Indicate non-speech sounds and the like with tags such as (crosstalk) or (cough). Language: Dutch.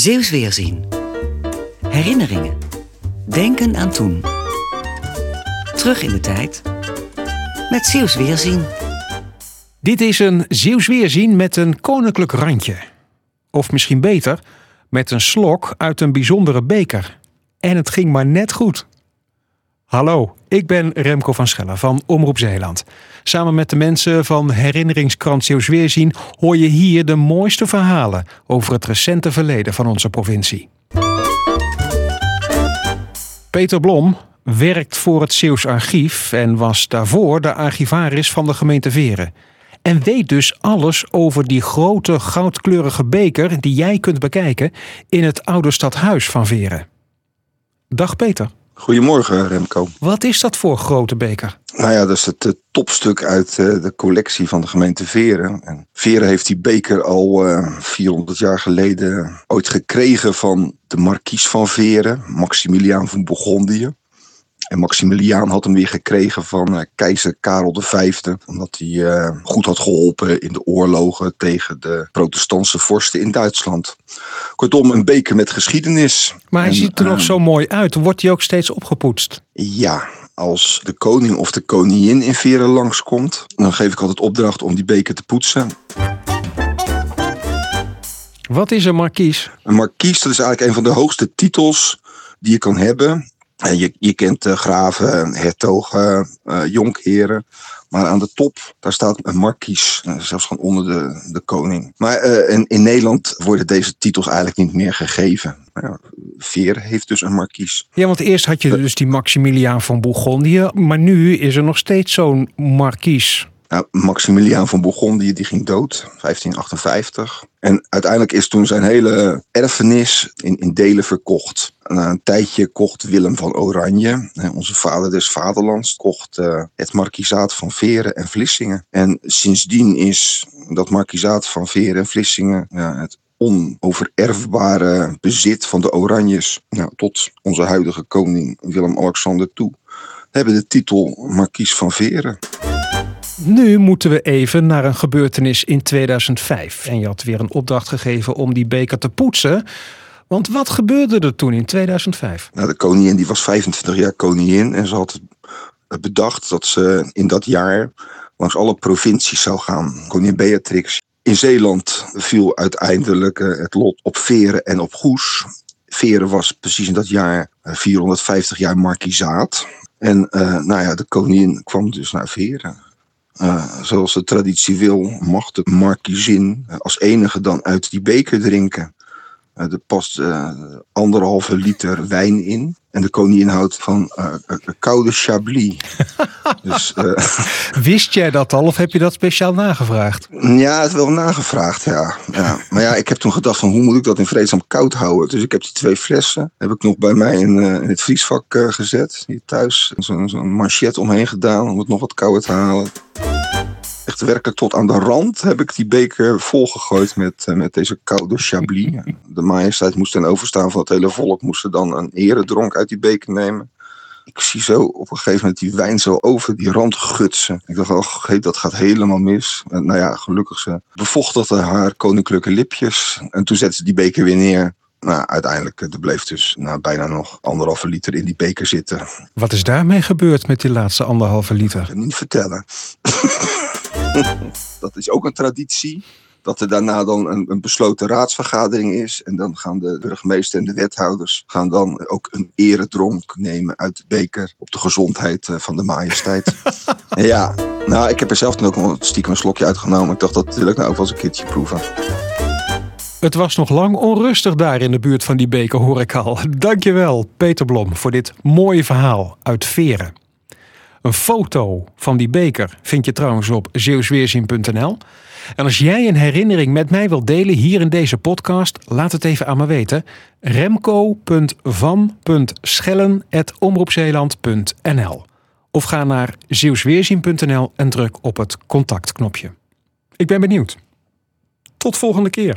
Zeeuws Weerzien. Herinneringen. Denken aan toen. Terug in de tijd. Met Zeeuws Weerzien. Dit is een Zeeuws Weerzien met een koninklijk randje. Of misschien beter, met een slok uit een bijzondere beker. En het ging maar net goed. Hallo, ik ben Remco van Schellen van Omroep Zeeland. Samen met de mensen van Herinneringskrant Zeeuws Weerzien hoor je hier de mooiste verhalen over het recente verleden van onze provincie. Peter Blom werkt voor het Zeeuws Archief en was daarvoor de archivaris van de gemeente Veren. En weet dus alles over die grote goudkleurige beker die jij kunt bekijken in het oude stadhuis van Veren. Dag Peter. Goedemorgen Remco. Wat is dat voor grote beker? Nou ja, dat is het eh, topstuk uit eh, de collectie van de gemeente Veren. En Veren heeft die beker al uh, 400 jaar geleden ooit gekregen van de markies van Veren, Maximiliaan van Bourgondië. En Maximiliaan had hem weer gekregen van uh, keizer Karel V. Omdat hij uh, goed had geholpen in de oorlogen tegen de protestantse vorsten in Duitsland. Kortom, een beker met geschiedenis. Maar hij En, ziet er nog eh, zo mooi uit. Wordt hij ook steeds opgepoetst? Ja, als de koning of de koningin in Veren langskomt, dan geef ik altijd opdracht om die beker te poetsen. Wat is een markies? Een markies, dat is eigenlijk een van de hoogste titels die je kan hebben. Je, je kent uh, graven, hertogen, uh, jonkheren. Maar aan de top, daar staat een markies. Uh, zelfs gewoon onder de, de koning. Maar in, in, Nederland worden deze titels eigenlijk niet meer gegeven. Ja, Veer heeft dus een markies. Ja, want eerst had je dus die Maximiliaan van Bourgondië. Maar nu is er nog steeds zo'n markies. Maximiliaan van Bourgondië die ging dood, 1558. En uiteindelijk is toen zijn hele erfenis in, in delen verkocht. Na een tijdje kocht Willem van Oranje, onze vader des vaderlands, kocht uh, het markizaat van Veren en Vlissingen. En sindsdien is dat markizaat van Veren en Vlissingen ja, het onovererfbare bezit van de Oranjes nou, tot onze huidige koning Willem-Alexander toe. Hebben de titel Markies van Veren. Nu moeten we even naar een gebeurtenis in 2005. En je had weer een opdracht gegeven om die beker te poetsen. Want wat gebeurde er toen in 2005? Nou, de koningin die was 25 jaar koningin. En ze had bedacht dat ze in dat jaar langs alle provincies zou gaan. Koningin Beatrix. In Zeeland viel uiteindelijk het lot op Veren en op Goes. Veren was precies in dat jaar 450 jaar markizaat. En uh, nou ja, de koningin kwam dus naar Veren. Uh, zoals de traditie wil, mag de markiezin uh, als enige dan uit die beker drinken. Uh, er past anderhalve liter wijn in. En de koningin houdt van koude chablis. (laughs) dus, (laughs) Wist jij dat al of heb je dat speciaal nagevraagd? Ja, het wel nagevraagd, ja. ja. Maar ja, ik heb toen gedacht van hoe moet ik dat in vredesnaam koud houden. Dus ik heb die twee flessen, heb ik nog bij mij in, in het vriesvak gezet. Hier thuis, zo'n zo manchet omheen gedaan om het nog wat kouder te halen echt werkelijk tot aan de rand heb ik die beker volgegooid met, uh, met deze koude chablis. (laughs) De majesteit moest ten overstaan van het hele volk, moesten dan een eredronk uit die beker nemen. Ik zie zo op een gegeven moment die wijn zo over die rand gutsen. Ik dacht, oh, dat gaat helemaal mis. En, nou ja, gelukkig ze bevochtigde haar koninklijke lipjes. En toen zette ze die beker weer neer. Nou, uiteindelijk, er bleef dus nou, bijna nog anderhalve liter in die beker zitten. Wat is daarmee gebeurd met die laatste anderhalve liter? Niet vertellen. (laughs) (laughs) dat is ook een traditie. Dat er daarna dan een, een, besloten raadsvergadering is. En dan gaan de burgemeester en de wethouders gaan dan ook een eredronk nemen uit de beker. Op de gezondheid van de majesteit. (laughs) ja, nou, ik heb er zelf dan ook nog stiekem een slokje uitgenomen. Ik dacht, dat wil ik nou ook wel eens een keertje proeven. Het was nog lang onrustig daar in de buurt van die beker, hoor ik al. Dankjewel, Peter Blom, voor dit mooie verhaal uit Veren. Een foto van die beker vind je trouwens op zeeuwsweerzien.nl. En als jij een herinnering met mij wilt delen hier in deze podcast, laat het even aan me weten. remco.van.schellen.omroepzeeland.nl Of ga naar zeeuwsweerzien.nl en druk op het contactknopje. Ik ben benieuwd. Tot volgende keer.